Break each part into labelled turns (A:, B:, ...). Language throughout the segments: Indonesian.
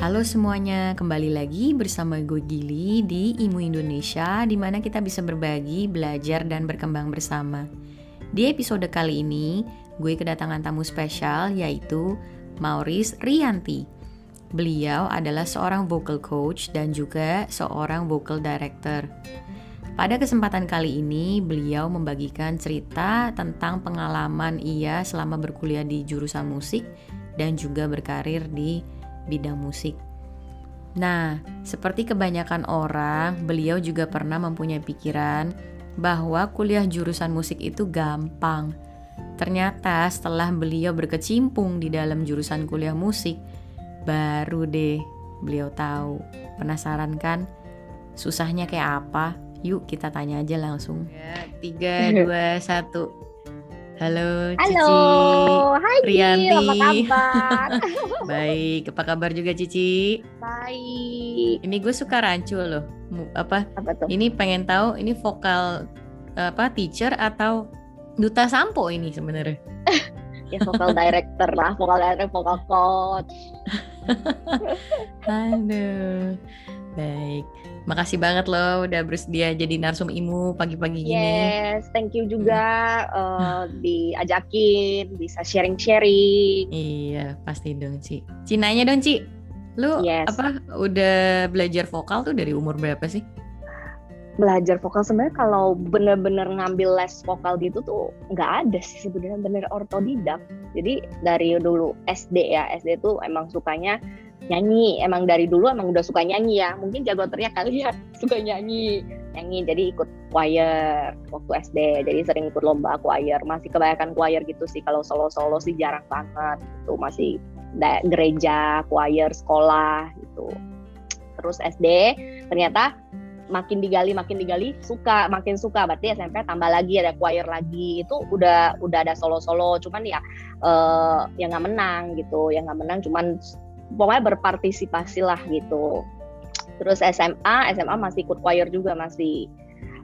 A: Halo semuanya, kembali lagi bersama gue Gili di Imu Indonesia di mana kita bisa berbagi, belajar, dan berkembang bersama. Di episode kali ini, gue kedatangan tamu spesial yaitu Maurice Rianti. Beliau adalah seorang vocal coach dan juga seorang vocal director. Pada kesempatan kali ini, beliau membagikan cerita tentang pengalaman ia selama berkuliah di jurusan musik dan juga berkarir di bidang musik. Nah, seperti kebanyakan orang, beliau juga pernah mempunyai pikiran bahwa kuliah jurusan musik itu gampang. Ternyata setelah beliau berkecimpung di dalam jurusan kuliah musik, baru deh beliau tahu. Penasaran kan? Susahnya kayak apa? Yuk kita tanya aja langsung. Ya, tiga, dua, satu. Halo, Cici.
B: Halo, hai
A: Rianti.
B: apa kabar?
A: Baik, apa kabar juga Cici?
B: Baik.
A: Ini gue suka rancu loh. Apa?
B: Apa tuh?
A: Ini pengen tahu ini vokal apa teacher atau duta sampo ini sebenarnya?
B: Ya vokal director lah, vokal director, vokal coach.
A: Aduh. Baik. Makasih banget loh udah bersedia jadi narsum imu pagi-pagi gini.
B: Yes, thank you juga eh, diajakin, bisa sharing-sharing.
A: Iya, pasti dong, Ci. Cinanya dong, Ci. Lu
B: Yes.
A: apa udah belajar vokal tuh dari umur berapa sih?
B: Belajar vokal sebenarnya kalau bener-bener ngambil les vokal gitu tuh nggak ada sih sebenarnya bener otodidak. Jadi dari dulu SD ya, SD tuh emang sukanya nyanyi. Emang dari dulu emang udah suka nyanyi ya. Mungkin jago teriak kali ya, suka nyanyi. Nyanyi jadi ikut choir waktu SD. Jadi sering ikut lomba choir. Masih kebanyakan choir gitu sih. Kalau solo-solo sih jarang banget. Itu masih gereja, choir, sekolah gitu. Terus SD ternyata makin digali makin digali suka makin suka berarti SMP tambah lagi ada choir lagi itu udah udah ada solo solo cuman ya eh yang nggak menang gitu yang nggak menang cuman pokoknya berpartisipasi lah gitu. Terus SMA SMA masih ikut choir juga masih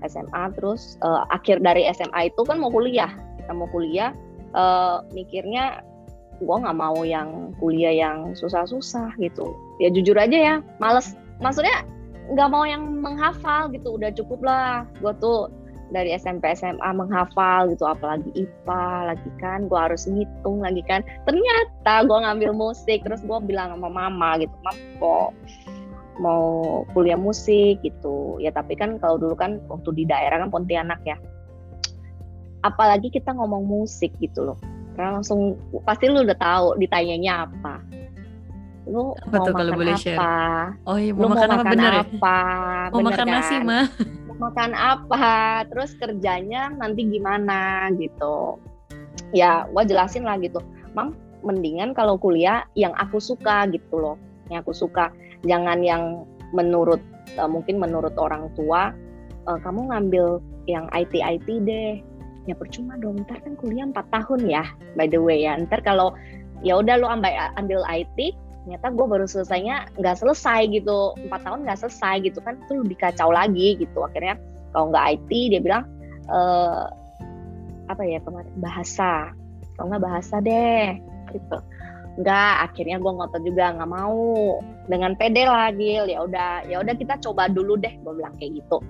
B: SMA terus eh, akhir dari SMA itu kan mau kuliah. Kita mau kuliah eh, mikirnya gue nggak mau yang kuliah yang susah-susah gitu. Ya jujur aja ya males. Maksudnya nggak mau yang menghafal gitu. Udah cukup lah. Gue tuh dari SMP SMA menghafal gitu apalagi IPA lagi kan gue harus ngitung lagi kan. Ternyata gue ngambil musik terus gue bilang sama mama gitu mam kok mau kuliah musik? Gitu. Ya tapi kan kalau dulu kan waktu di daerah kan Pontianak ya. Apalagi kita ngomong musik gitu loh. Karena langsung pasti lu udah tahu ditanyanya apa. Lu
A: Apa
B: mau
A: tuh kalau
B: makan
A: boleh
B: apa?
A: Share? Oh iya,
B: lu
A: mau makan apa? bener ya?
B: apa?
A: Mau
B: Bener
A: makan nasi,
B: kan?
A: mah.
B: Makan apa terus kerjanya nanti gimana gitu. Ya gua jelasin lah gitu. Mam mendingan kalau kuliah yang aku suka gitu loh yang aku suka. Jangan yang menurut eh, mungkin menurut orang tua eh, kamu ngambil yang IT IT deh. Ya percuma dong ntar kan kuliah 4 tahun ya by the way ya. Ntar kalau ya udah lo ambil ambil IT ternyata gue baru selesainya nggak selesai gitu. Empat tahun nggak selesai gitu kan itu lebih kacau lagi gitu. Akhirnya kalau nggak IT dia bilang eh apa ya kemarin bahasa. Kalau nggak bahasa deh gitu. Nggak akhirnya gue ngotot juga nggak mau. Dengan pede lah Gil. Ya udah ya udah kita coba dulu deh gue bilang kayak gitu.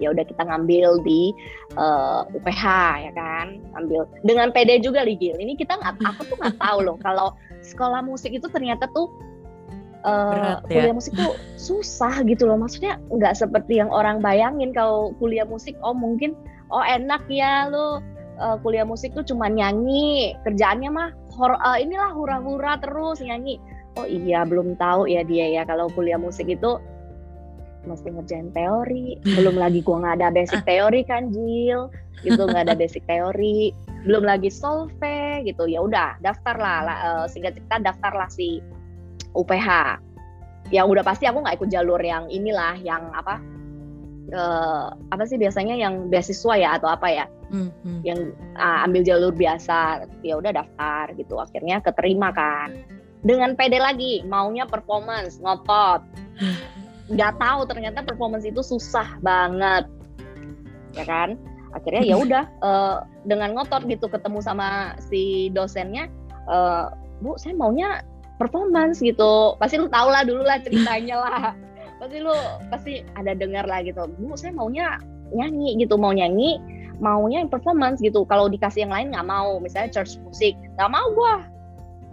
B: Ya udah kita ngambil di eh, UPH ya kan. Ambil dengan pede juga li Gil. Ini kita nggak aku tuh nggak tahu loh kalau sekolah musik itu ternyata tuh eh,
A: Berat ya?
B: kuliah musik tuh susah gitu loh maksudnya nggak seperti yang orang bayangin kalau kuliah musik oh mungkin oh enak ya lo eh, kuliah musik tuh cuma nyanyi kerjaannya mah hor eh, inilah hura-hura terus nyanyi oh iya belum tahu ya dia ya kalau kuliah musik itu mesti ngerjain teori. Belum lagi gua nggak ada basic teori kan Jil. Gitu nggak ada basic teori. Belum lagi solve gitu. Ya udah daftar lah, eh, singkat cerita daftar lah si UPH ya udah pasti aku nggak ikut jalur yang inilah yang apa eh, apa sih biasanya yang beasiswa ya atau apa ya.
A: Hmm, hmm.
B: yang ah, ambil jalur biasa. Ya udah daftar gitu. Akhirnya keterima kan. Dengan pede lagi maunya performance ngotot nggak tahu ternyata performance itu susah banget. Ya kan? Akhirnya ya udah eh, dengan ngotot gitu ketemu sama si dosennya eh, bu saya maunya performance gitu. Pasti lu tau lah dulu lah ceritanya lah. Pasti lu pasti ada dengar lah gitu bu saya maunya nyanyi gitu mau nyanyi maunya performance gitu. Kalau dikasih yang lain nggak mau misalnya church musik nggak mau gue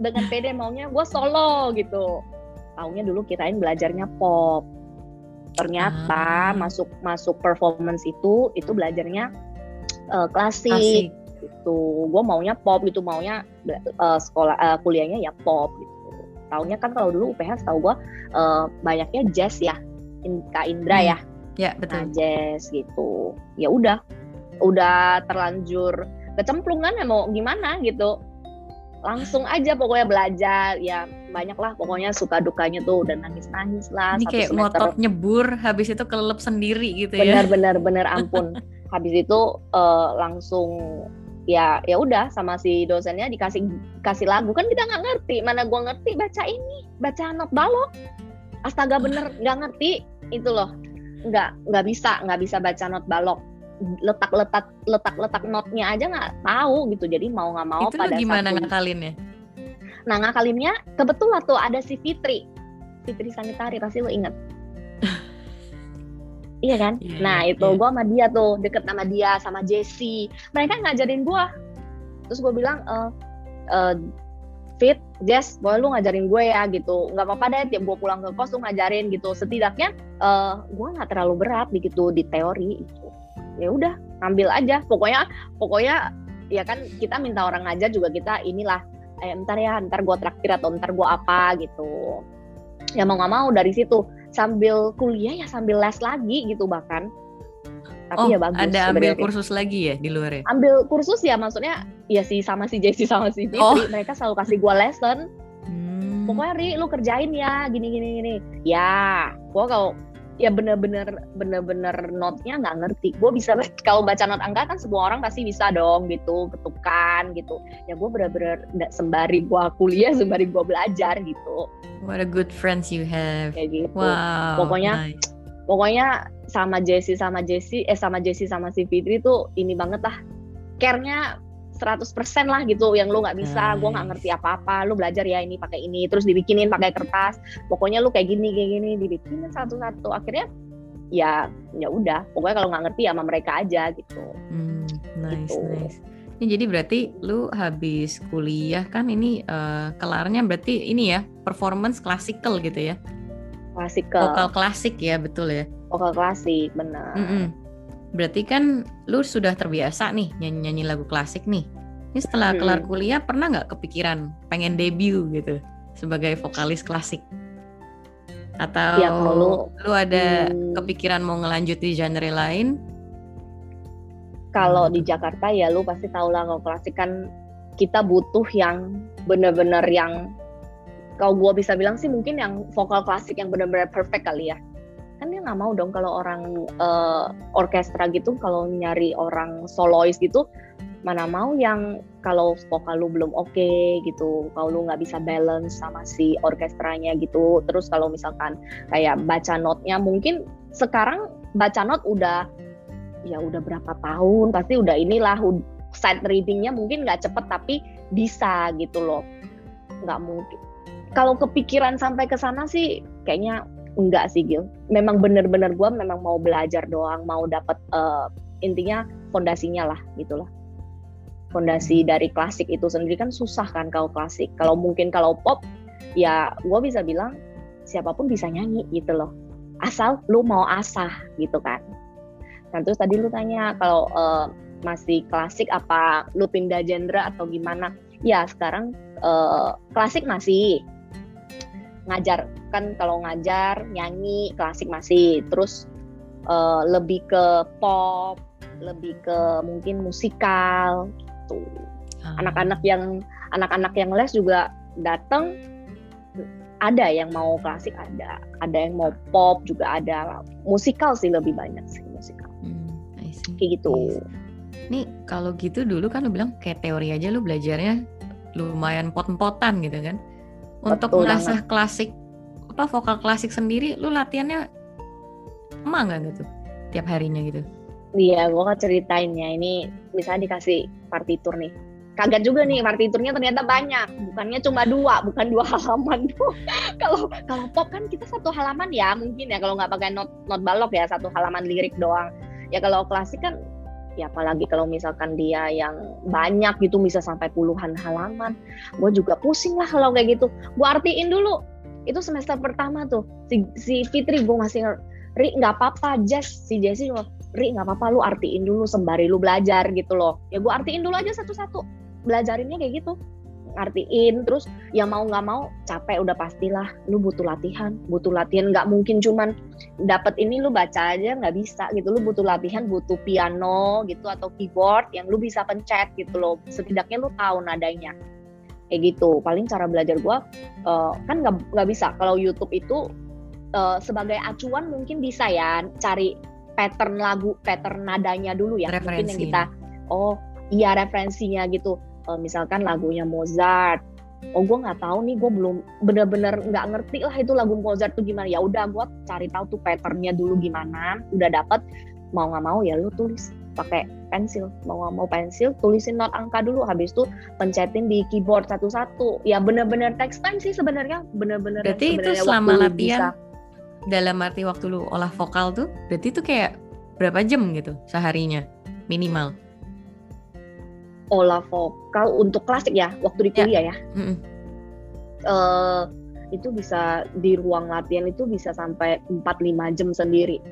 B: dengan pede maunya gue solo gitu. Taunya dulu kirain belajarnya pop ternyata ah. masuk masuk performance itu itu belajarnya uh, klasik, klasik. gitu gue maunya pop gitu maunya uh, sekolah uh, kuliahnya ya pop gitu taunya kan kalau dulu UPH tahu gue uh, banyaknya jazz ya Kak Indra hmm. ya
A: ya betul
B: nah, jazz gitu ya udah udah terlanjur kecemplungan ya mau gimana gitu langsung aja pokoknya belajar ya banyak lah pokoknya suka dukanya tuh udah nangis nangis lah
A: ini kayak semester. ngotot nyebur habis itu kelelep sendiri gitu
B: ya. Benar benar benar ampun. Habis itu uh, langsung ya ya udah sama si dosennya dikasih kasih lagu. Kan kita nggak ngerti mana gua ngerti baca ini baca not balok. Astaga bener nggak ngerti itu loh. Nggak nggak bisa nggak bisa baca not balok. Letak letak letak letak notnya aja nggak tahu gitu jadi mau nggak mau
A: itu pada gimana ngakalinnya
B: nah ngakalinnya kebetulan tuh ada si Fitri Fitri Sanitari pasti lo inget iya kan yeah, nah itu yeah. gue sama dia tuh deket sama dia sama Jessie mereka ngajarin gue terus gue bilang e, uh, Fit, Jess, boleh lu ngajarin gue ya gitu. Nggak apa-apa deh, tiap gue pulang ke kos lu ngajarin gitu. Setidaknya uh, gue nggak terlalu berat gitu di teori. Gitu ya udah ambil aja pokoknya pokoknya ya kan kita minta orang ngajar juga kita inilah eh, ntar ya ntar gue traktir atau ntar gue apa gitu. Ya mau nggak mau dari situ. Sambil kuliah ya sambil les lagi gitu bahkan.
A: Tapi oh, ya bagus ada ambil kursus lagi ya di luar ya?
B: Ambil kursus ya maksudnya ya sih sama si Jessie sama si Fitri oh. mereka selalu kasih gue lesson. Hmm. pokoknya Ri lu kerjain ya gini gini gini. Ya gue kalau ya bener-bener bener-bener notnya nggak ngerti. Gue bisa kalau baca not angka kan semua orang pasti bisa dong gitu ketukan gitu. Ya gue bener-bener nggak sembari gue kuliah sembari gue belajar gitu.
A: What a good friends you have.
B: Kayak gitu. Wow, pokoknya nice. pokoknya sama Jessie sama Jessie eh sama Jessie sama si Fitri tuh ini banget lah. Care-nya 100% lah gitu yang lu nggak bisa, nice. gue nggak ngerti apa-apa, lu belajar ya ini pakai ini, terus dibikinin pakai kertas, pokoknya lu kayak gini kayak gini dibikinin satu-satu, akhirnya ya ya udah, pokoknya kalau nggak ngerti ya sama mereka aja gitu.
A: Hmm, nice gitu. nice. Ini jadi berarti lu habis kuliah kan ini uh, kelarnya berarti ini ya performance klasikal gitu ya?
B: Klasikal.
A: Vokal klasik ya betul ya?
B: Vokal klasik benar. Mm -mm
A: Berarti kan lu sudah terbiasa nih nyanyi-nyanyi lagu klasik nih. Ini setelah hmm. kelar kuliah pernah nggak kepikiran pengen debut gitu sebagai vokalis klasik? Atau ya, kalau lu, ada hmm, kepikiran mau ngelanjut di genre lain?
B: Kalau di Jakarta ya lu pasti tahu lah kalau klasik kan kita butuh yang bener-bener yang kalau gue bisa bilang sih mungkin yang vokal klasik yang benar-benar perfect kali ya kan dia nggak mau dong kalau orang uh, orkestra gitu kalau nyari orang solois gitu mana mau yang kalau vokal lu belum oke okay, gitu kalau lu nggak bisa balance sama si orkestranya gitu. Terus kalau misalkan kayak baca notnya mungkin sekarang baca not udah ya udah berapa tahun pasti udah inilah side readingnya mungkin nggak cepet tapi bisa gitu loh. Nggak mungkin. Kalau kepikiran sampai ke sana sih kayaknya enggak sih Gil. Memang bener-bener gue memang mau belajar doang mau dapat uh, eh, intinya fondasinya lah gitulah fondasi hmm. dari klasik itu sendiri kan susah kan kalau klasik. Kalau mungkin kalau pop ya gue bisa bilang siapa pun bisa nyanyi gitu loh. Asal lu mau asah gitu kan. Nah terus tadi lu tanya kalau uh, masih klasik apa lu pindah genre atau gimana? Ya sekarang uh, klasik masih ngajar. Kan kalau ngajar nyanyi klasik masih. Terus uh, lebih ke pop lebih ke mungkin musikal gitu. Ah. anak-anak yang anak-anak yang les juga datang ada yang mau klasik ada. Ada yang mau pop juga ada. Musikal sih lebih banyak sih musikal. Hmm, kayak gitu.
A: Nih kalau gitu dulu kan lu bilang kayak teori aja lu belajarnya lumayan pot-potan gitu kan untuk mengasah klasik apa vokal klasik sendiri lu latihannya emang nggak gitu? Tiap harinya gitu?
B: Iya gue kan ceritain ya ini misalnya dikasih partitur nih. Kaget juga nih partiturnya ternyata banyak. Bukannya cuma dua bukan dua halaman tuh kalau kalau pop kan kita satu halaman ya mungkin ya. Kalau nggak pakai not not balok ya satu halaman lirik doang. Ya kalau klasik kan ya apalagi kalau misalkan dia yang banyak gitu bisa sampai puluhan halaman. Gue juga pusing lah kalau kayak gitu. Gue artiin dulu itu semester pertama tuh. Si, si Fitri gue masih Ri nggak apa-apa Jess si Jessie Ri nggak apa-apa lu artiin dulu sembari lu belajar gitu loh. Ya gue artiin dulu aja satu-satu. Belajarinnya kayak gitu ngartiin terus ya mau nggak mau capek udah pastilah. Lu butuh latihan butuh latihan. Nggak mungkin cuman dapat ini lu baca aja nggak bisa gitu. Lu butuh latihan butuh piano gitu atau keyboard yang lu bisa pencet gitu loh. Setidaknya lu tahu nadanya. Kayak gitu. Paling cara belajar gua uh, kan nggak nggak bisa. Kalau YouTube itu uh, sebagai acuan mungkin bisa ya cari pattern lagu pattern nadanya dulu ya.
A: Referensi.
B: mungkin yang kita oh iya referensinya gitu uh, misalkan lagunya Mozart. Oh gue nggak tahu nih gue belum bener-bener nggak ngerti lah itu lagu Mozart tuh gimana. Ya udah gue cari tahu tuh patternnya dulu gimana. Udah dapet mau nggak mau ya lu tulis. Pakai pensil mau nggak mau pensil tulisin not angka dulu. Habis itu pencetin di keyboard satu-satu. Ya bener-bener text time sih sebenarnya. Bener-bener
A: berarti itu selama latihan bisa. dalam arti waktu lu olah vokal tuh berarti itu kayak berapa jam gitu seharinya? Minimal
B: olah vokal untuk klasik ya waktu di ya. kuliah ya, ya. Mm -hmm. uh, itu bisa di ruang latihan itu bisa sampai 4-5 jam sendiri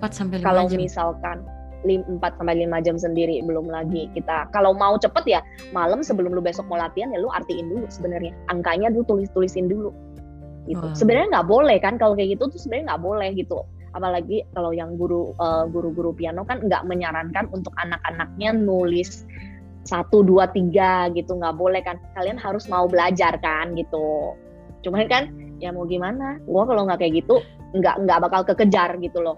A: 4 sampai 5
B: kalau
A: jam.
B: misalkan 4 sampai 5 jam sendiri belum lagi kita kalau mau cepet ya malam sebelum lu besok mau latihan ya lu artiin dulu sebenarnya angkanya dulu tulis tulisin dulu gitu wow. sebenarnya nggak boleh kan kalau kayak gitu tuh sebenarnya nggak boleh gitu apalagi kalau yang guru uh, guru-guru piano kan nggak menyarankan untuk anak-anaknya nulis satu dua tiga gitu nggak boleh kan. Kalian harus mau belajar kan gitu. Cuman kan ya mau gimana? Gua kalau nggak kayak gitu nggak nggak bakal kekejar gitu loh.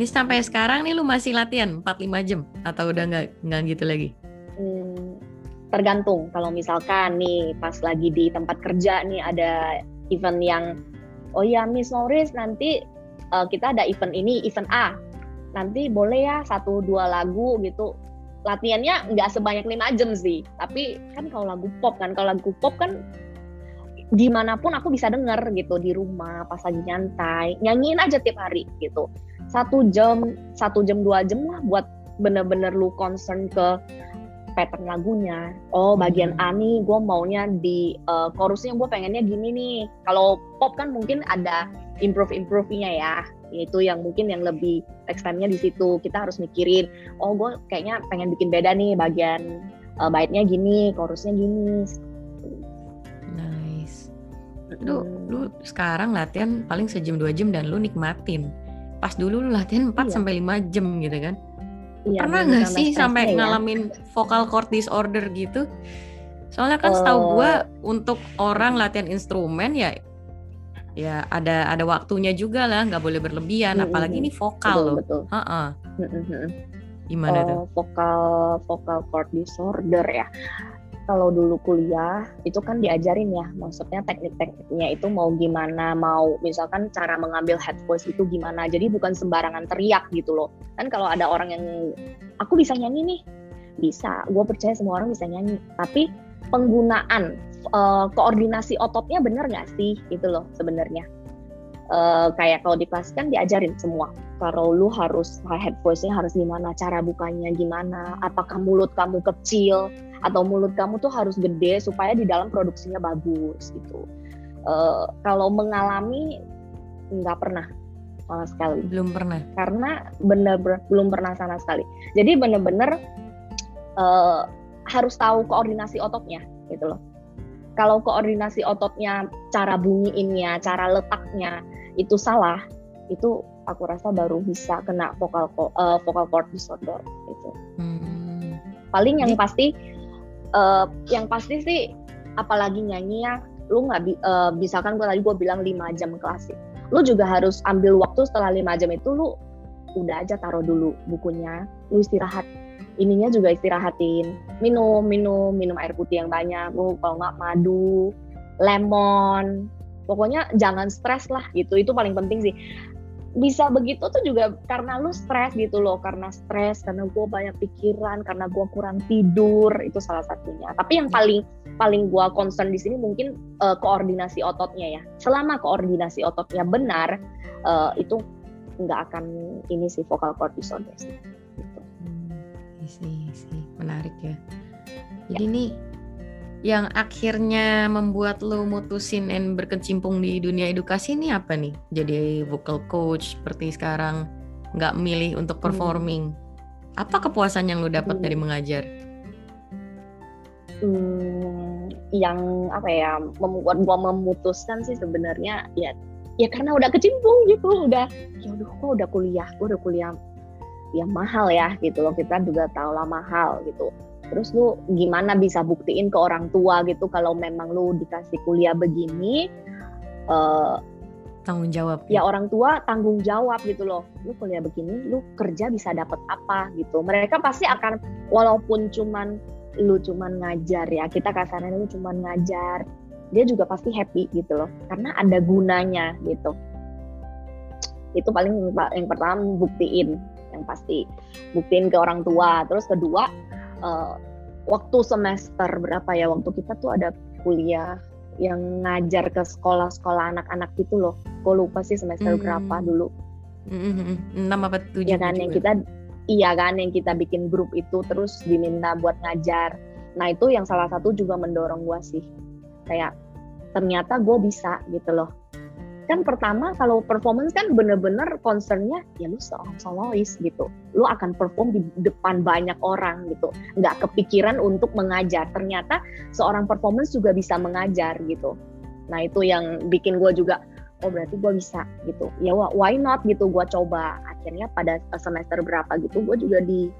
A: Ini sampai sekarang nih lu masih latihan 4-5 jam? Atau udah nggak nggak gitu lagi?
B: Hmm, tergantung. Kalau misalkan nih pas lagi di tempat kerja nih ada event yang oh ya Miss Norris nanti uh, kita ada event ini event A. Nanti boleh ya satu dua lagu gitu latihannya nggak sebanyak lima jam sih. Tapi kan kalau lagu pop kan kalau lagu pop kan di mana pun aku bisa denger gitu di rumah pas lagi nyantai nyanyiin aja tiap hari gitu. Satu jam satu jam dua jam lah buat bener-bener lu concern ke pattern lagunya. Oh bagian hmm. A nih gue maunya di uh, chorusnya gue pengennya gini nih. Kalau pop kan mungkin ada improve improve-nya ya. Yaitu yang mungkin yang lebih text time-nya di situ. Kita harus mikirin oh gue kayaknya pengen bikin beda nih bagian uh, baitnya gini chorusnya gini.
A: Nice. Lu hmm. lu sekarang latihan paling sejam dua jam dan lu nikmatin. Pas dulu lu latihan 4 iya. sampai lima jam gitu kan iya, pernah nggak sih sampai ya. ngalamin vocal cord disorder gitu? Soalnya kan uh, setahu gue untuk orang latihan instrumen ya ya ada ada waktunya juga lah nggak boleh berlebihan hmm, apalagi ini vokal betul, loh. betul. Ha -ha. gimana uh, tuh?
B: vokal vokal cord disorder ya kalau dulu kuliah itu kan diajarin ya maksudnya teknik-tekniknya itu mau gimana mau misalkan cara mengambil head voice itu gimana jadi bukan sembarangan teriak gitu loh. Kan kalau ada orang yang aku bisa nyanyi nih. Bisa gue percaya semua orang bisa nyanyi tapi penggunaan uh, koordinasi ototnya bener nggak sih gitu loh sebenarnya. Uh, kayak kalau di kelas kan diajarin semua kalau lu harus head voice-nya harus gimana cara bukanya gimana apakah mulut kamu kecil atau mulut kamu tuh harus gede supaya di dalam produksinya bagus gitu. Uh, kalau mengalami nggak pernah sama sekali.
A: Belum pernah.
B: Karena bener-bener belum pernah sama sekali. Jadi bener-bener uh, harus tahu koordinasi ototnya gitu loh. Kalau koordinasi ototnya, cara bunyiinnya, cara letaknya itu salah, itu aku rasa baru bisa kena vokal uh, vocal cord disorder itu. Hmm. Paling yang pasti, uh, yang pasti sih, apalagi nyanyi ya, lu nggak bi uh, bisa kan gue tadi gue bilang 5 jam klasik. Lu juga harus ambil waktu setelah lima jam itu lu udah aja taruh dulu bukunya, lu istirahat ininya juga istirahatin minum minum minum air putih yang banyak lu kalau nggak madu lemon pokoknya jangan stres lah gitu itu paling penting sih bisa begitu tuh juga karena lu stres gitu loh karena stres karena gue banyak pikiran karena gue kurang tidur itu salah satunya tapi yang paling paling gue concern di sini mungkin uh, koordinasi ototnya ya selama koordinasi ototnya benar uh, itu nggak akan ini sih vokal cord disorder sih gitu.
A: hmm, sih sih menarik ya jadi ya. nih yang akhirnya membuat lo mutusin dan berkecimpung di dunia edukasi ini apa nih? Jadi vocal coach seperti sekarang nggak milih untuk hmm. performing. Hmm. Apa kepuasan yang lo dapat hmm. dari mengajar?
B: Hmm, yang apa ya membuat gua memutuskan sih sebenarnya ya ya karena udah kecimpung gitu udah ya udah kok udah kuliah gua udah kuliah ya mahal ya gitu loh kita juga tahu lah mahal gitu terus lu gimana bisa buktiin ke orang tua gitu kalau memang lu dikasih kuliah begini uh,
A: tanggung jawab
B: ya orang tua tanggung jawab gitu loh. Lu kuliah begini lu kerja bisa dapat apa gitu. Mereka pasti akan walaupun cuman lu cuman ngajar ya kita kasarnya lu cuman ngajar dia juga pasti happy gitu loh. Karena ada gunanya gitu. Itu paling yang pertama buktiin yang pasti buktiin ke orang tua. Terus kedua uh, waktu semester berapa ya waktu kita tuh ada kuliah yang ngajar ke sekolah-sekolah anak-anak gitu loh. Gue lupa sih semester hmm. berapa dulu.
A: Mm-hmm. Enam apa tujuh?
B: Ya kan yang kita iya kan yang kita bikin grup itu terus diminta buat ngajar. Nah itu yang salah satu juga mendorong gue sih. Kayak ternyata gue bisa gitu loh kan pertama kalau performance kan bener-bener concernnya ya lu seorang solois gitu. Lu akan perform di depan banyak orang gitu. Nggak kepikiran untuk mengajar. Ternyata seorang performance juga bisa mengajar gitu. Nah itu yang bikin gue juga oh berarti gue bisa gitu. Ya why not? gitu gue coba. Akhirnya pada semester berapa gitu gue juga di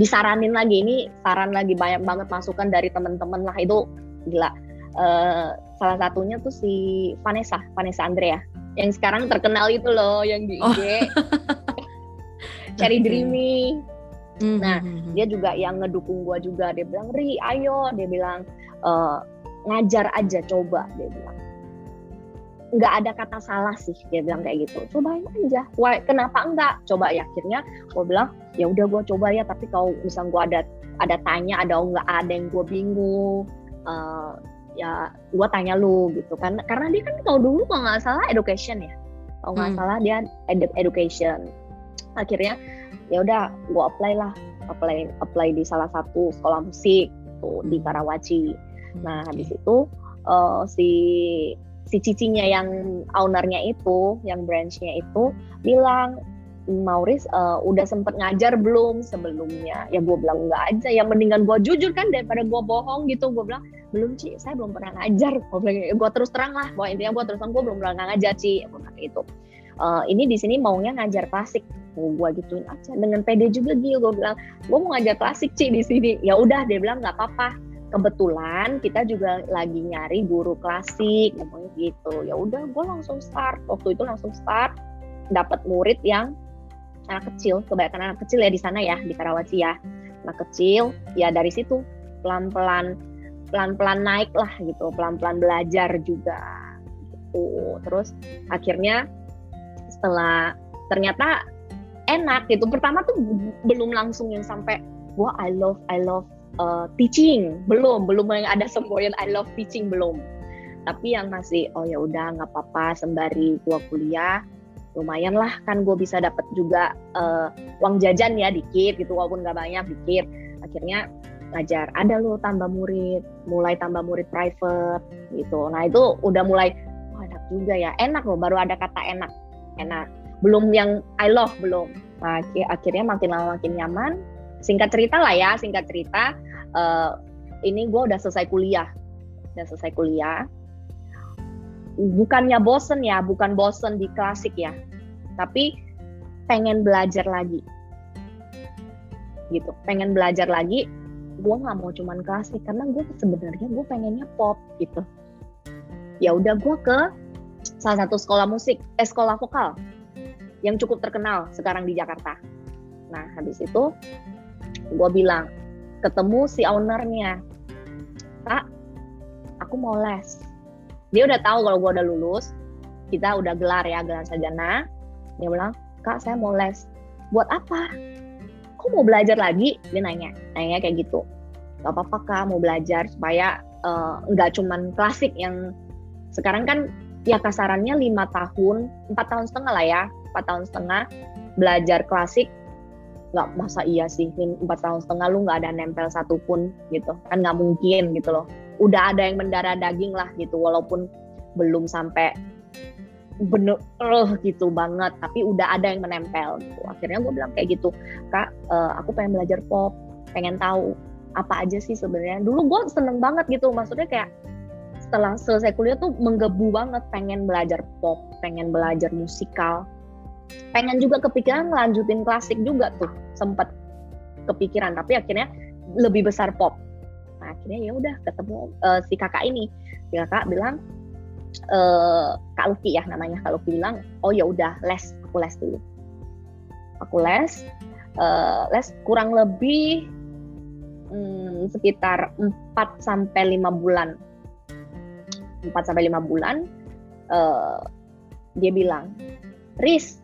B: disaranin lagi. Ini saran lagi banyak banget masukan dari temen-temen lah. Itu gila. Uh, salah satunya tuh si Vanessa Vanessa Andrea. Yang sekarang terkenal itu loh yang di IG oh. cari dreamy. Mm-hmm. nah hmm, hmm. dia juga yang ngedukung gua juga. Dia bilang Ri ayo. Dia bilang e, ngajar aja coba. Dia bilang. Nggak ada kata salah sih dia bilang kayak gitu. Cobain aja. Why, kenapa enggak? Coba ya akhirnya gue bilang ya udah gue coba ya tapi kalau misal gue ada ada tanya ada nggak ada yang gue bingung uh, ya gue tanya lu gitu kan. Karena dia kan kalau dulu kalau nggak salah education ya. Kalau nggak hmm. salah dia ed education. Akhirnya ya udah gue apply lah. Apply apply di salah satu sekolah musik tuh di hmm. Karawaci. Nah habis itu uh, si si cicinya yang ownernya itu yang branchnya itu bilang Mauris uh, udah sempet ngajar belum sebelumnya? Ya gue bilang enggak aja ya mendingan gue jujur kan daripada gue bohong gitu. Gue bilang belum Ci saya belum pernah ngajar. Gue bilang gue terus terang lah. Bahwa intinya gue terus terang gue belum pernah ngajar Ci. Gue bilang itu uh, ini di sini maunya ngajar klasik. Gue gituin aja. Dengan pede juga gitu gue bilang gue mau ngajar klasik Ci di sini. Ya udah dia bilang nggak apa-apa. Kebetulan kita juga lagi nyari guru klasik ngomongnya gitu. Ya udah gue langsung start. Waktu itu langsung start dapat murid yang anak kecil kebanyakan anak kecil ya di sana ya di Karawaci ya. Anak kecil ya dari situ pelan-pelan pelan-pelan naik lah gitu pelan-pelan belajar juga gitu. Terus akhirnya setelah ternyata enak gitu pertama tuh belum langsung yang sampai wah I love I love uh, teaching. Belum belum yang ada semboyan I love teaching belum. Tapi yang masih oh ya udah nggak apa-apa sembari gua kuliah lumayan lah kan gue bisa dapat juga uh, uang jajan ya dikit gitu walaupun nggak banyak dikit. Akhirnya ngajar. Ada lo tambah murid mulai tambah murid private gitu. Nah itu udah mulai oh, enak juga ya. Enak loh baru ada kata enak. Enak. Belum yang I love belum. Nah, akhirnya makin lama makin nyaman. Singkat cerita lah ya singkat cerita uh, ini gue udah selesai kuliah. Udah selesai kuliah bukannya bosen ya, bukan bosen di klasik ya, tapi pengen belajar lagi, gitu. Pengen belajar lagi, gue nggak mau cuman klasik karena gue sebenarnya gue pengennya pop gitu. Ya udah gue ke salah satu sekolah musik, eh sekolah vokal yang cukup terkenal sekarang di Jakarta. Nah habis itu gue bilang ketemu si ownernya, kak, aku mau les dia udah tahu kalau gue udah lulus kita udah gelar ya gelar sarjana. Dia bilang kak saya mau les. Buat apa? Kok mau belajar lagi? Dia nanya nanya kayak gitu. Gak apa-apa kak mau belajar supaya uh, nggak cuman klasik yang sekarang kan ya kasarannya lima tahun empat tahun setengah lah ya empat tahun setengah belajar klasik. Nggak masa iya sih empat tahun setengah lu nggak ada nempel satupun gitu. Kan nggak mungkin gitu loh udah ada yang mendarah daging lah gitu walaupun belum sampai bener uh, gitu banget tapi udah ada yang menempel gitu. Akhirnya gue bilang kayak gitu kak uh, aku pengen belajar pop pengen tahu apa aja sih sebenarnya. Dulu gue seneng banget gitu maksudnya kayak setelah selesai kuliah tuh menggebu banget pengen belajar pop pengen belajar musikal pengen juga kepikiran ngelanjutin klasik juga tuh sempet kepikiran tapi akhirnya lebih besar pop nah akhirnya ya udah ketemu uh, si kakak ini. Si kakak bilang uh, Kak Luki ya namanya. Kak Luki bilang oh ya udah les. Aku les dulu. Aku les uh, les kurang lebih hmm, sekitar 4 sampai 5 bulan. 4 sampai 5 bulan uh, dia bilang Riz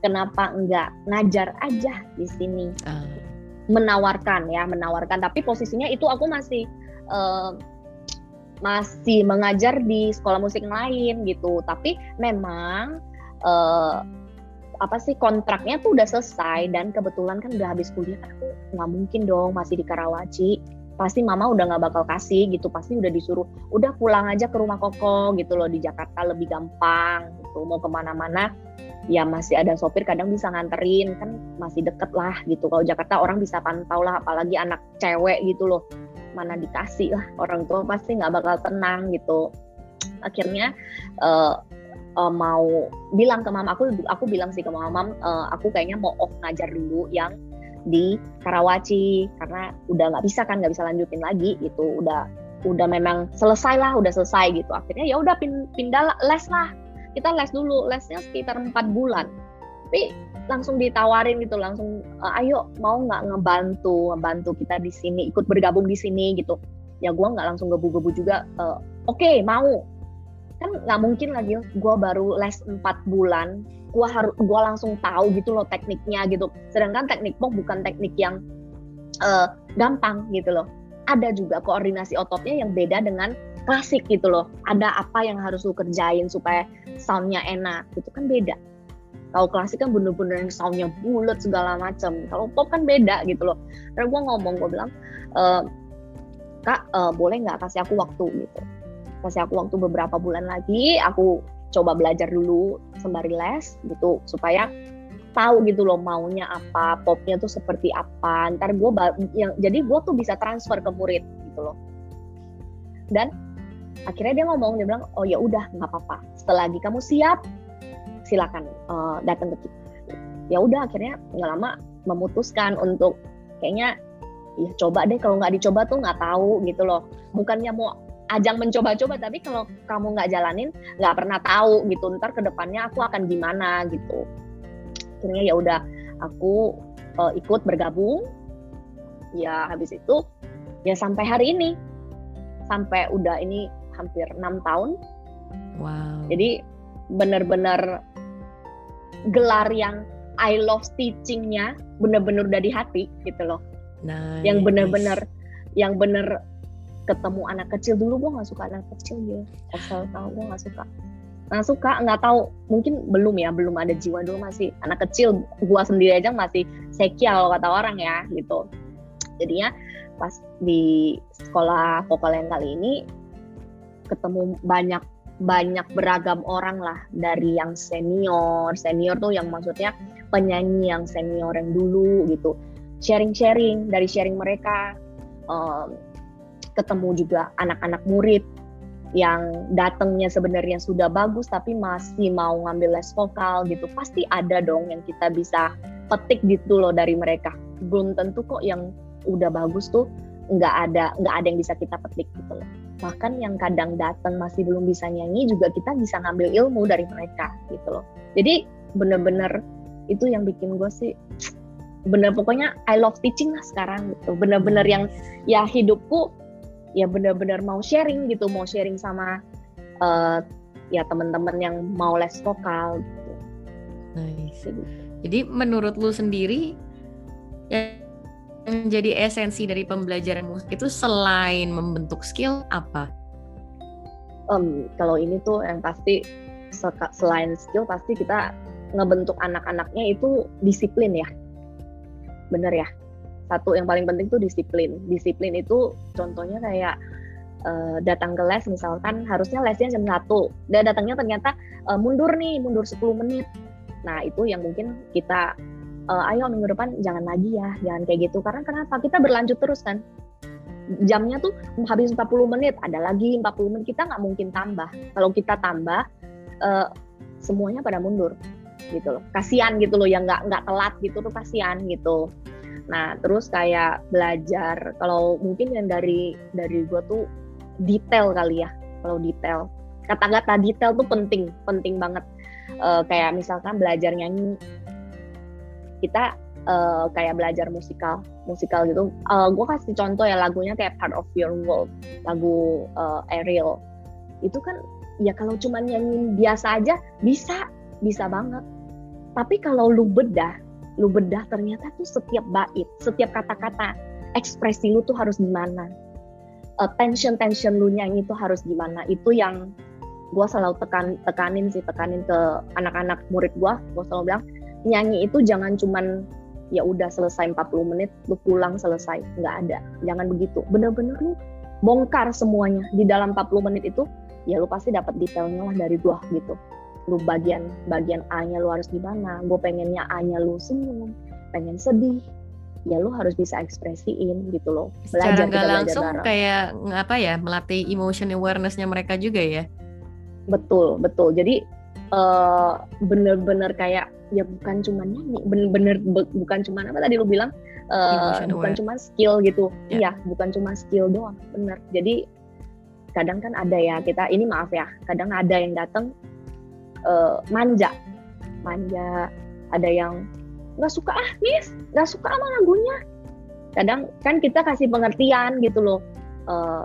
B: kenapa enggak ngajar aja di sini? Uh. Menawarkan ya menawarkan. Tapi posisinya itu aku masih uh, masih mengajar di sekolah musik lain gitu. Tapi memang uh, apa sih kontraknya tuh udah selesai dan kebetulan kan udah habis kuliah kan aku nggak mungkin dong masih di Karawaci pasti mama udah nggak bakal kasih gitu pasti udah disuruh udah pulang aja ke rumah koko gitu loh di Jakarta lebih gampang gitu mau ke mana-mana ya masih ada sopir kadang bisa nganterin kan masih deket lah gitu. Kalau Jakarta orang bisa pantau lah apalagi anak cewek gitu loh mana dikasih lah orang tua pasti nggak bakal tenang gitu. Akhirnya uh, uh, mau bilang ke mama aku aku bilang sih ke mama uh, aku kayaknya mau off ngajar dulu yang di Karawaci karena udah nggak bisa kan nggak bisa lanjutin lagi gitu. Udah udah memang selesai lah udah selesai gitu. Akhirnya ya udah pindah les lah. Kita les dulu lesnya sekitar empat bulan. Tapi langsung ditawarin gitu langsung uh, ayo mau nggak ngebantu ngebantu kita di sini ikut bergabung di sini gitu. Ya gue nggak langsung gebu-gebu juga uh, oke okay, mau. Kan nggak mungkin lagi gue baru les empat bulan gue harus gue langsung tahu gitu loh tekniknya gitu sedangkan teknik pop bukan teknik yang uh, gampang gitu loh ada juga koordinasi ototnya yang beda dengan klasik gitu loh ada apa yang harus lu kerjain supaya soundnya enak itu kan beda kalau klasik kan bener-bener soundnya bulat segala macam. Kalau pop kan beda gitu loh. Karena gue ngomong, gue bilang, e, kak uh, boleh nggak kasih aku waktu gitu. Kasih aku waktu beberapa bulan lagi, aku coba belajar dulu sembari les gitu supaya tahu gitu loh maunya apa, popnya tuh seperti apa. Ntar gue yang jadi gue tuh bisa transfer ke murid gitu loh. Dan akhirnya dia ngomong dia bilang oh ya udah nggak apa-apa setelah lagi kamu siap silakan uh, datang ke kita ya udah akhirnya nggak lama memutuskan untuk kayaknya ya coba deh kalau nggak dicoba tuh nggak tahu gitu loh bukannya mau ajang mencoba-coba tapi kalau kamu nggak jalanin nggak pernah tahu gitu ntar ke depannya aku akan gimana gitu. Akhirnya ya udah aku uh, ikut bergabung. Ya habis itu ya sampai hari ini. Sampai udah ini hampir enam tahun. Wow. Jadi benar-benar gelar yang I love teachingnya bener-bener udah di hati gitu loh. Nice. Yang bener-bener yang bener ketemu anak kecil. Dulu gue nggak suka anak kecil gitu. Asal tahu gue nggak suka. Nggak suka nggak tahu. Mungkin belum ya. Belum ada jiwa dulu masih. Anak kecil gue sendiri aja masih sekial kata orang ya gitu. Jadinya pas di sekolah vokal yang kali ini ketemu banyak banyak beragam orang lah. Dari yang senior senior tuh yang maksudnya penyanyi yang senior yang dulu gitu. Sharing-sharing dari sharing mereka ketemu juga anak-anak murid yang datangnya sebenarnya sudah bagus tapi masih mau ngambil les vokal gitu. Pasti ada dong yang kita bisa petik gitu loh dari mereka. Belum tentu kok yang udah bagus tuh nggak ada nggak ada yang bisa kita petik gitu loh. Bahkan yang kadang datang masih belum bisa nyanyi juga kita bisa ngambil ilmu dari mereka gitu loh. Jadi bener-bener itu yang bikin gue sih bener pokoknya I love teaching lah sekarang gitu. Bener-bener yang ya hidupku ya bener-bener mau sharing gitu mau sharing sama uh, ya teman-teman yang mau les vokal gitu
A: nice. Jadi menurut lu sendiri yang menjadi esensi dari pembelajaran musik itu selain membentuk skill apa?
B: Um, kalau ini tuh yang pasti selain skill pasti kita ngebentuk anak-anaknya itu disiplin ya, bener ya. Satu yang paling penting tuh disiplin. Disiplin itu contohnya kayak uh, datang ke les misalkan harusnya lesnya jam satu, dan datangnya ternyata uh, mundur nih, mundur 10 menit. Nah itu yang mungkin kita uh, ayo minggu depan jangan lagi ya, jangan kayak gitu. Karena kenapa? Kita berlanjut terus kan. Jamnya tuh habis 40 menit, ada lagi 40 menit. Kita nggak mungkin tambah. Kalau kita tambah, uh, semuanya pada mundur gitu loh. Kasihan gitu loh yang nggak nggak telat gitu tuh kasihan gitu. Nah terus kayak belajar kalau mungkin yang dari dari gue tuh detail kali ya kalau detail. Kata-kata detail tuh penting penting banget. Uh, kayak misalkan belajar nyanyi kita uh, kayak belajar musikal musikal gitu. Uh, eh, gue kasih contoh ya lagunya kayak Part of Your World lagu uh, Ariel. Itu kan ya kalau cuma nyanyi biasa aja bisa bisa banget. Tapi kalau lu bedah lu bedah ternyata tuh setiap bait setiap kata-kata ekspresi lu tuh harus gimana? Uh, tension tension lu nyanyi itu harus gimana? Itu yang gue selalu tekan tekanin sih tekanin ke anak-anak murid gue gue selalu bilang nyanyi itu jangan cuman ya udah selesai 40 menit lu pulang selesai. Nggak ada. Jangan begitu. Bener-bener lu bongkar semuanya. Di dalam 40 menit itu ya lu pasti dapat detailnya lah dari gua gitu lu bagian bagian A-nya lu harus gimana? Gue pengennya A-nya lu senyum pengen sedih ya lu harus bisa ekspresiin gitu loh.
A: Belajar Secara langsung belajar kayak apa ya melatih emotion awarenessnya mereka juga ya?
B: Betul betul. Jadi uh, bener-bener kayak ya bukan cuma nyanyi bener-bener bukan cuma apa tadi lu bilang? Uh, bukan cuma skill gitu. Yeah. iya bukan cuma skill doang bener. Jadi kadang kan ada ya kita ini maaf ya kadang ada yang datang uh, manja. Manja ada yang nggak suka ah nis nggak suka sama lagunya. Kadang kan kita kasih pengertian gitu loh uh,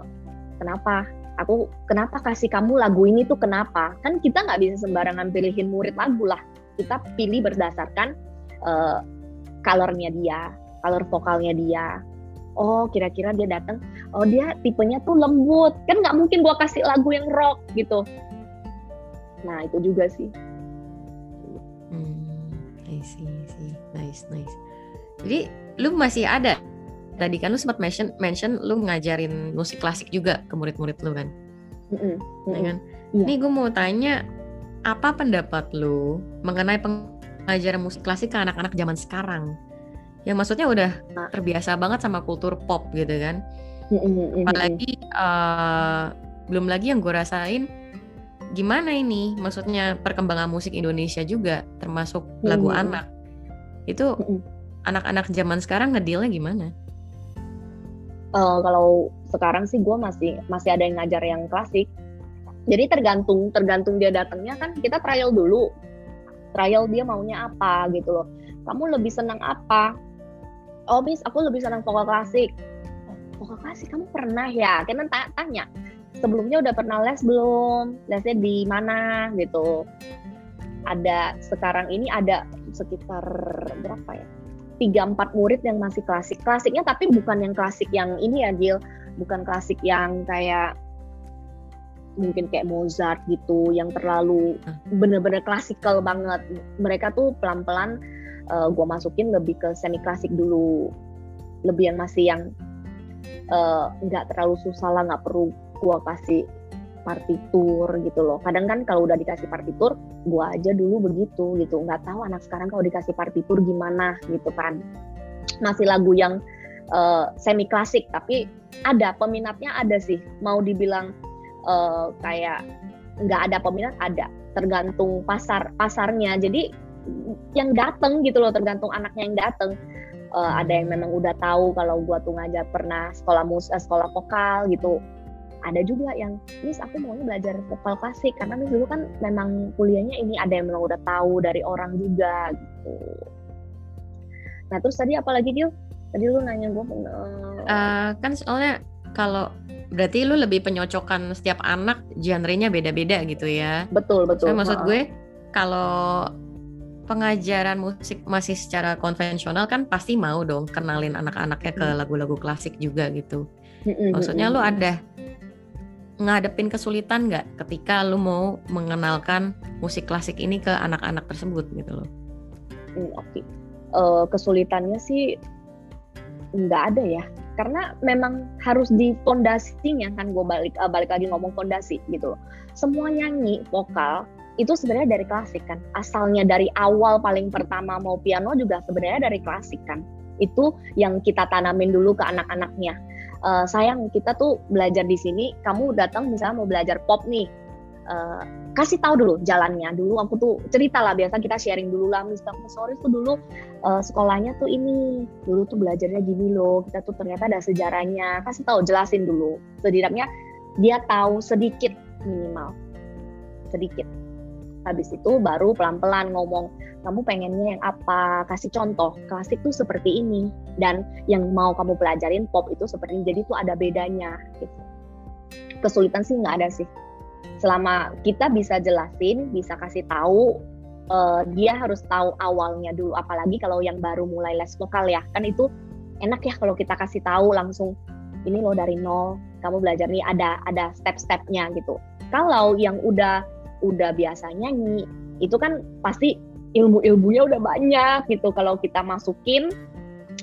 B: kenapa? Aku kenapa kasih kamu lagu ini tuh kenapa? Kan kita nggak bisa sembarangan pilihin murid lagu lah. Kita pilih berdasarkan uh, colornya dia color vokalnya dia. Oh kira-kira dia datang oh dia tipenya tuh lembut. Kan nggak mungkin gua kasih lagu yang rock gitu nah itu juga sih
A: hmm, I see, I see. nice nice jadi lu masih ada tadi kan lu sempat mention mention lu ngajarin musik klasik juga ke murid-murid lu kan mm -hmm. ya kan yeah. nih gue mau tanya apa pendapat lu mengenai pengajaran musik klasik ke anak-anak zaman sekarang yang maksudnya udah nah. terbiasa banget sama kultur pop gitu kan mm -hmm. apalagi uh, belum lagi yang gue rasain gimana ini? Maksudnya perkembangan musik Indonesia juga termasuk lagu mm -hmm. anak. Itu anak-anak zaman sekarang ngedilnya gimana?
B: uh, kalau sekarang sih gue masih masih ada yang ngajar yang klasik. Jadi tergantung tergantung dia datangnya kan kita trial dulu. Trial dia maunya apa gitu loh. Kamu lebih senang apa? Oh bis aku lebih senang vokal klasik. Vokal klasik kamu pernah ya? Karena tanya sebelumnya udah pernah les belum? Lesnya di mana? Gitu. Ada sekarang ini ada sekitar berapa ya? Tiga empat murid yang masih klasik. Klasiknya tapi bukan yang klasik yang ini ya Gil. Bukan klasik yang kayak mungkin kayak Mozart gitu yang terlalu hmm. bener-bener klasikal banget. Mereka tuh pelan-pelan uh, eh, gue masukin lebih ke semi klasik dulu. Lebih yang masih yang eh, nggak uh, terlalu susah lah nggak perlu gue kasih partitur gitu loh. Kadang kan kalau udah dikasih partitur, gua aja dulu begitu gitu. Nggak tahu anak sekarang kalau dikasih partitur gimana gitu kan. Masih lagu yang uh, semi klasik tapi ada peminatnya ada sih. Mau dibilang uh, kayak nggak ada peminat ada. Tergantung pasar pasarnya. Jadi yang dateng gitu loh tergantung anaknya yang dateng. Uh, ada yang memang udah tahu kalau gua tuh ngajar pernah sekolah mus sekolah vokal gitu ada juga yang Miss aku maunya belajar vokal klasik karena Miss dulu kan memang kuliahnya ini ada yang memang udah tahu dari orang juga gitu nah terus tadi apa lagi Gil? tadi lu nanya gue
A: uh, kan soalnya kalau berarti lu lebih penyocokan setiap anak genrenya beda-beda gitu ya
B: betul betul
A: so, maksud gue kalau pengajaran musik masih secara konvensional kan pasti mau dong kenalin anak-anaknya ke hmm. lagu-lagu klasik juga gitu. Maksudnya lu ada ngadepin kesulitan nggak ketika lu mau mengenalkan musik klasik ini ke anak-anak tersebut gitu loh?
B: Hmm, Oke, okay. uh, kesulitannya sih nggak ada ya, karena memang harus di fondasinya kan gue balik uh, balik lagi ngomong fondasi gitu loh. Semua nyanyi vokal itu sebenarnya dari klasik kan, asalnya dari awal paling pertama mau piano juga sebenarnya dari klasik kan. Itu yang kita tanamin dulu ke anak-anaknya. Uh, sayang kita tuh belajar di sini kamu datang misalnya mau belajar pop nih. Uh, kasih tahu dulu jalannya. Dulu aku tuh cerita lah biasa kita sharing dulu lah misalnya sorry tuh dulu uh, sekolahnya tuh ini dulu tuh belajarnya gini loh kita tuh ternyata ada sejarahnya. Kasih tahu jelasin dulu. Setidaknya dia tahu sedikit minimal. Sedikit habis itu baru pelan-pelan ngomong kamu pengennya yang apa? Kasih contoh. Klasik tuh seperti ini. Dan yang mau kamu pelajarin pop itu seperti ini. Jadi tuh ada bedanya gitu. Kesulitan sih nggak ada sih. Selama kita bisa jelasin bisa kasih tahu uh, dia harus tahu awalnya dulu. Apalagi kalau yang baru mulai les vokal ya. Kan itu enak ya kalau kita kasih tahu langsung ini loh dari nol. Kamu belajar nih ada ada step-stepnya gitu. Kalau yang udah udah biasa nyanyi itu kan pasti ilmu-ilmunya udah banyak gitu. Kalau kita masukin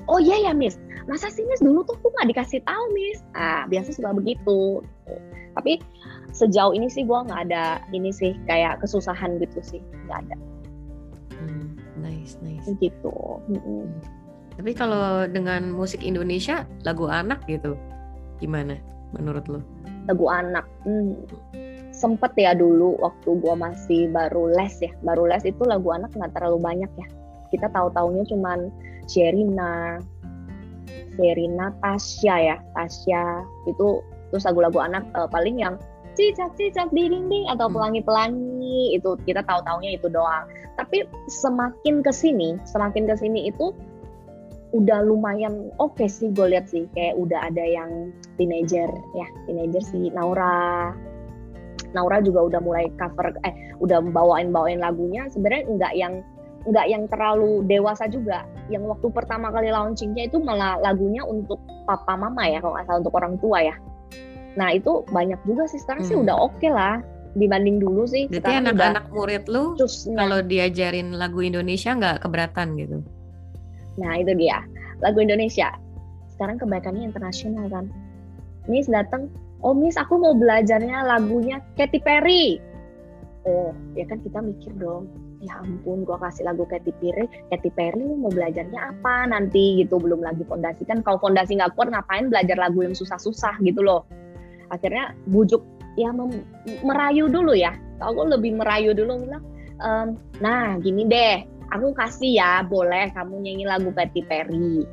B: oh iya ya miss. Masa sih miss dulu tuh aku nggak dikasih tahu miss? Ah biasa suka begitu. Tapi sejauh ini sih gue nggak ada ini sih kayak kesusahan gitu sih. Nggak ada.
A: Hmm, nice nice.
B: Gitu.
A: Hmm. tapi kalau dengan musik Indonesia lagu anak gitu gimana menurut lo?
B: Lagu anak hmm sempet ya dulu waktu gue masih baru les ya. Baru les itu lagu anak nggak terlalu banyak ya. Kita tahu taunya cuman Sherina Sherina Tasya ya Tasya. Itu terus lagu-lagu anak uh, paling yang cicak cicak di dinding atau hmm. pelangi pelangi itu kita tahu taunya itu doang. Tapi semakin ke sini semakin ke sini itu udah lumayan oke okay sih gue lihat sih. Kayak udah ada yang teenager ya teenager si Naura Naura juga udah mulai cover eh udah bawain bawain lagunya. Sebenarnya nggak yang nggak yang terlalu dewasa juga. Yang waktu pertama kali launchingnya itu malah lagunya untuk papa mama ya kalau nggak salah untuk orang tua ya. Nah itu banyak juga sih. Sekarang hmm. sih udah oke okay lah dibanding dulu sih.
A: Berarti anak-anak murid lu kalau diajarin lagu Indonesia nggak keberatan gitu?
B: Nah itu dia. Lagu Indonesia. Sekarang kebanyakannya internasional kan? Miss datang oh miss aku mau belajarnya lagunya Katy Perry. Oh ya kan kita mikir dong. Ya ampun gua kasih lagu Katy Perry. Katy Perry mau belajarnya apa nanti gitu? Belum lagi fondasi. Kan kalau fondasi nggak kuat ngapain belajar lagu yang susah-susah gitu loh? Akhirnya bujuk ya merayu dulu ya. Aku lebih merayu dulu bilang ehm, nah gini deh. Aku kasih ya boleh kamu nyanyi lagu Katy Perry.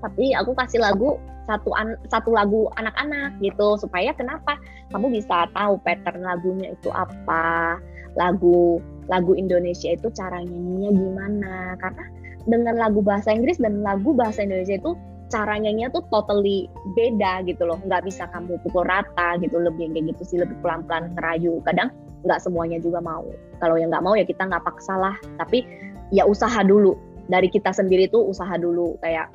B: Tapi aku kasih lagu satu an satu lagu anak-anak gitu. Supaya kenapa? Kamu bisa tahu pattern lagunya itu apa lagu lagu Indonesia itu cara nyanyinya gimana. Karena dengan lagu bahasa Inggris dan lagu bahasa Indonesia itu cara nyanyinya tuh totally beda gitu loh. Nggak bisa kamu pukul rata gitu. Lebih kayak gitu sih lebih pelan-pelan ngerayu. Kadang nggak semuanya juga mau. Kalau yang nggak mau ya kita nggak paksa lah. Tapi ya usaha dulu. Dari kita sendiri tuh usaha dulu. Kayak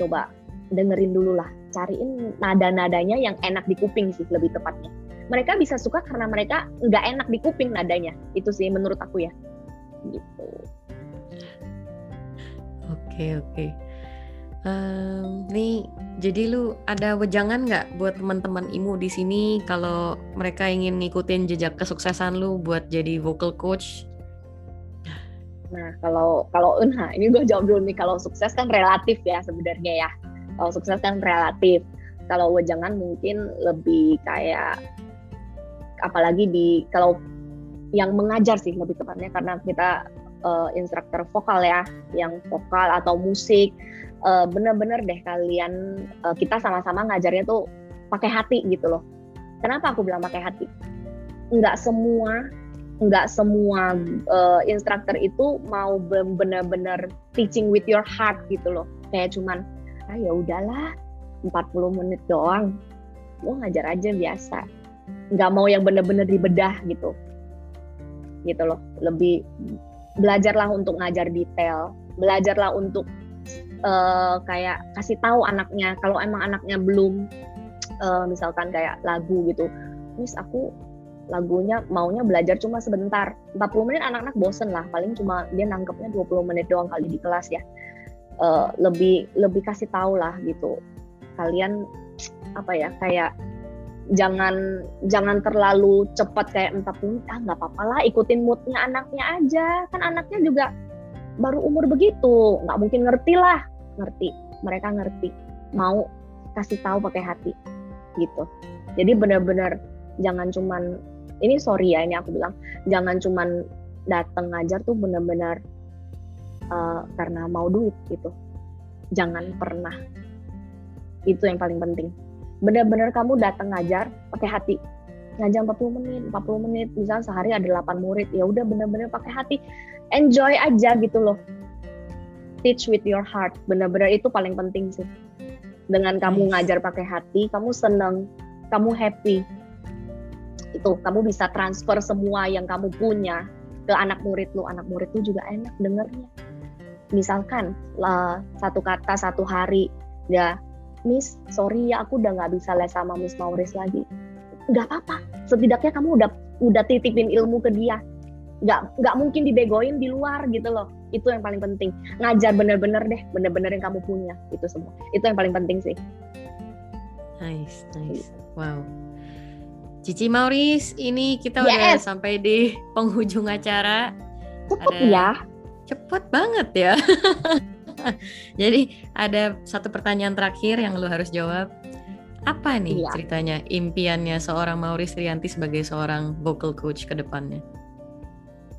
B: coba dengerin dulu lah. Cariin nada-nadanya yang enak di kuping sih lebih tepatnya. Mereka bisa suka karena mereka nggak enak di kuping nadanya. Itu sih menurut aku ya. Gitu.
A: Oke oke. Um, nih jadi lu ada wejangan nggak buat teman-teman imu di sini kalau mereka ingin ngikutin jejak kesuksesan lu buat jadi vocal coach?
B: Nah, kalau kalau nah ini gue jawab dulu nih. Kalau sukses kan relatif ya sebenarnya ya kalau sukses kan relatif. Kalau wejangan mungkin lebih kayak apalagi di kalau yang mengajar sih lebih tepatnya karena kita uh, instruktur vokal ya yang vokal atau musik uh, bener-bener deh kalian uh, kita sama-sama ngajarnya tuh pakai hati gitu loh. Kenapa aku bilang pakai hati? Nggak semua nggak semua uh, instruktur itu mau bener-bener teaching with your heart gitu loh. Kayak cuman ah ya udahlah 40 menit doang. Gue ngajar aja biasa. Nggak mau yang bener-bener dibedah gitu. Gitu loh. Lebih belajarlah untuk ngajar detail. Belajarlah untuk uh, kayak kasih tahu anaknya. Kalau emang anaknya belum uh, misalkan kayak lagu gitu Miss aku lagunya maunya belajar cuma sebentar. 40 menit anak-anak bosen lah. Paling cuma dia nangkepnya 20 menit doang kali di kelas ya uh, lebih lebih kasih tahu lah gitu. Kalian apa ya kayak jangan jangan terlalu cepat kayak entah pun ah nggak apa-apa lah ikutin moodnya anaknya aja. Kan anaknya juga baru umur begitu nggak mungkin ngerti lah. Ngerti mereka ngerti. Mau kasih tahu pakai hati gitu. Jadi benar-benar jangan cuman ini sorry ya ini aku bilang jangan cuman datang ngajar tuh benar-benar uh, karena mau duit gitu. Jangan pernah. Itu yang paling penting. Benar-benar kamu datang ngajar pakai hati. Ngajar 40 menit 40 menit. Misalnya sehari ada 8 murid ya udah benar-benar pakai hati. Enjoy aja gitu loh. Teach with your heart. Benar-benar itu paling penting sih. Dengan kamu ngajar pakai hati kamu seneng kamu happy. Itu kamu bisa transfer semua yang kamu punya ke anak murid lu anak murid lu juga enak dengernya misalkan lah, satu kata satu hari ya Miss, sorry ya aku udah nggak bisa les sama Miss Maurice lagi. Nggak apa-apa, setidaknya kamu udah udah titipin ilmu ke dia. Nggak nggak mungkin dibegoin di luar gitu loh. Itu yang paling penting. Ngajar bener-bener deh, bener-bener yang kamu punya itu semua. Itu yang paling penting sih.
A: Nice, nice. Wow. Cici Maurice, ini kita yes. udah sampai di penghujung acara.
B: Ada... ya.
A: Cepet banget ya. Jadi ada satu pertanyaan terakhir yang lu harus jawab. Apa nih iya. ceritanya impiannya seorang Maurice Rianti sebagai seorang vocal coach ke depannya?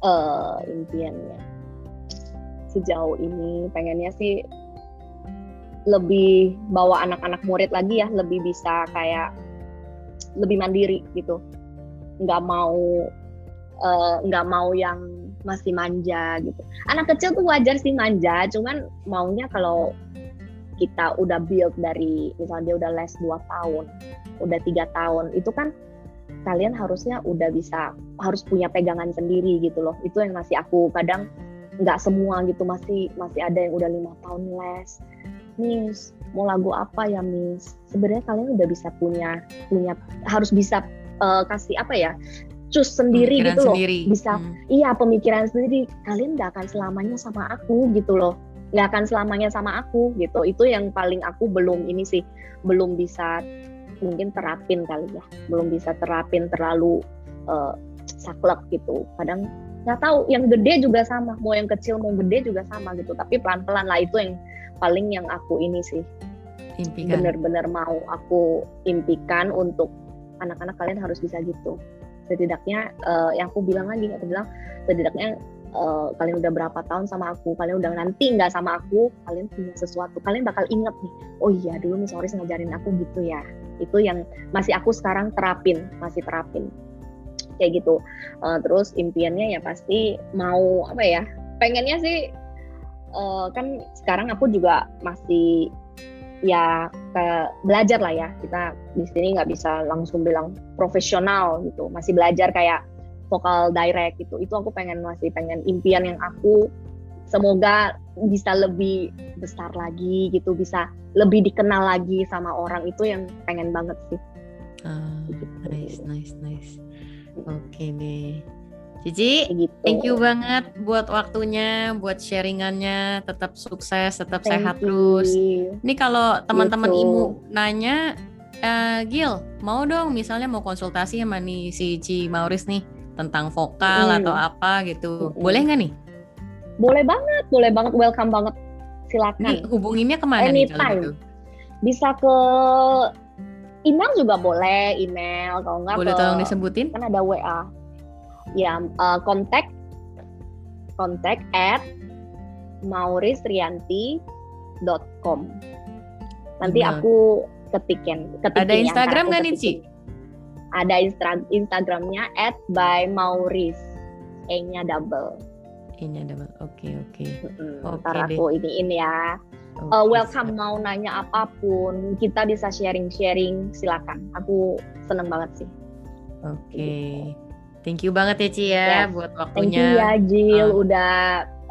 B: Uh, impiannya sejauh ini pengennya sih lebih bawa anak-anak murid lagi ya, lebih bisa kayak lebih mandiri gitu. Nggak mau uh, nggak mau yang masih manja gitu. Anak kecil tuh wajar sih manja, cuman maunya kalau kita udah build dari misalnya dia udah les 2 tahun, udah tiga tahun, itu kan kalian harusnya udah bisa harus punya pegangan sendiri gitu loh. Itu yang masih aku kadang nggak semua gitu masih masih ada yang udah lima tahun les. Miss, mau lagu apa ya Miss? Sebenarnya kalian udah bisa punya punya harus bisa uh, kasih apa ya cus sendiri pemikiran gitu loh. sendiri. bisa hmm. iya pemikiran sendiri. Kalian nggak akan selamanya sama aku gitu loh. Nggak akan selamanya sama aku gitu. Itu yang paling aku belum ini sih belum bisa mungkin terapin kali ya. Belum bisa terapin terlalu uh, saklek gitu. Kadang nggak tahu yang gede juga sama. Mau yang kecil mau gede juga sama gitu. Tapi pelan pelan lah itu yang paling yang aku ini sih. Bener-bener mau aku impikan untuk anak-anak kalian harus bisa gitu setidaknya uh, yang aku bilang lagi aku bilang setidaknya uh, kalian udah berapa tahun sama aku kalian udah nanti nggak sama aku kalian punya sesuatu kalian bakal inget nih oh iya dulu Miss Oris ngajarin aku gitu ya. Itu yang masih aku sekarang terapin masih terapin. Kayak gitu. Uh, terus impiannya ya pasti mau apa ya pengennya sih uh, kan sekarang aku juga masih ya ke belajar lah ya. Kita di sini nggak bisa langsung bilang profesional gitu masih belajar kayak vokal direct gitu itu aku pengen masih pengen impian yang aku semoga bisa lebih besar lagi gitu bisa lebih dikenal lagi sama orang itu yang pengen banget sih
A: uh, nice nice nice oke okay deh Cici, gitu. thank you banget buat waktunya, buat sharingannya, tetap sukses, tetap thank sehat you. terus. Ini kalau teman-teman gitu. imu nanya, uh, Gil, mau dong misalnya mau konsultasi sama nih si Ci Mauris nih tentang vokal hmm. atau apa gitu, hmm. boleh nggak nih?
B: Boleh banget, boleh banget, welcome banget. Silakan. Nih,
A: hubunginnya ke mana Anytime. nih kalau gitu?
B: Bisa ke email juga boleh, email kalau nggak
A: boleh ke, tolong disebutin?
B: Kan ada WA ya uh, kontak kontak at maurisrianti.com nanti nah. aku ketikin ketikin
A: ada Instagram nggak nih Ci?
B: ada instra Instagramnya at by Mauris E nya double
A: E nya double oke okay, oke okay.
B: mm -hmm. okay, aku iniin ya okay, uh, welcome siap. mau nanya apa pun kita bisa sharing sharing silakan aku seneng banget sih
A: oke okay. gitu. Thank you banget ya Ci ya yes. buat waktunya.
B: Thank you ya Jill uh. udah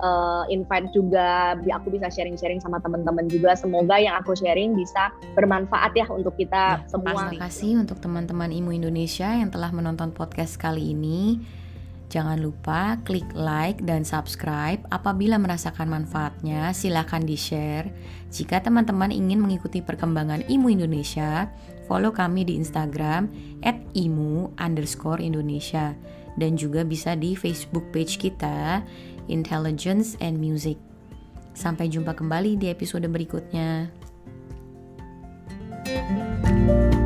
B: uh, invite juga aku bisa sharing-sharing sama teman-teman juga. Semoga yang aku sharing bisa bermanfaat ya untuk kita ya, semua.
A: Terima kasih untuk teman-teman Imu Indonesia yang telah menonton podcast kali ini. Jangan lupa klik like dan subscribe. Apabila merasakan manfaatnya, silakan di-share. Jika teman-teman ingin mengikuti perkembangan IMU Indonesia, follow kami di Instagram at imu underscore Indonesia. Dan juga bisa di Facebook page kita, Intelligence and Music. Sampai jumpa kembali di episode berikutnya. thank you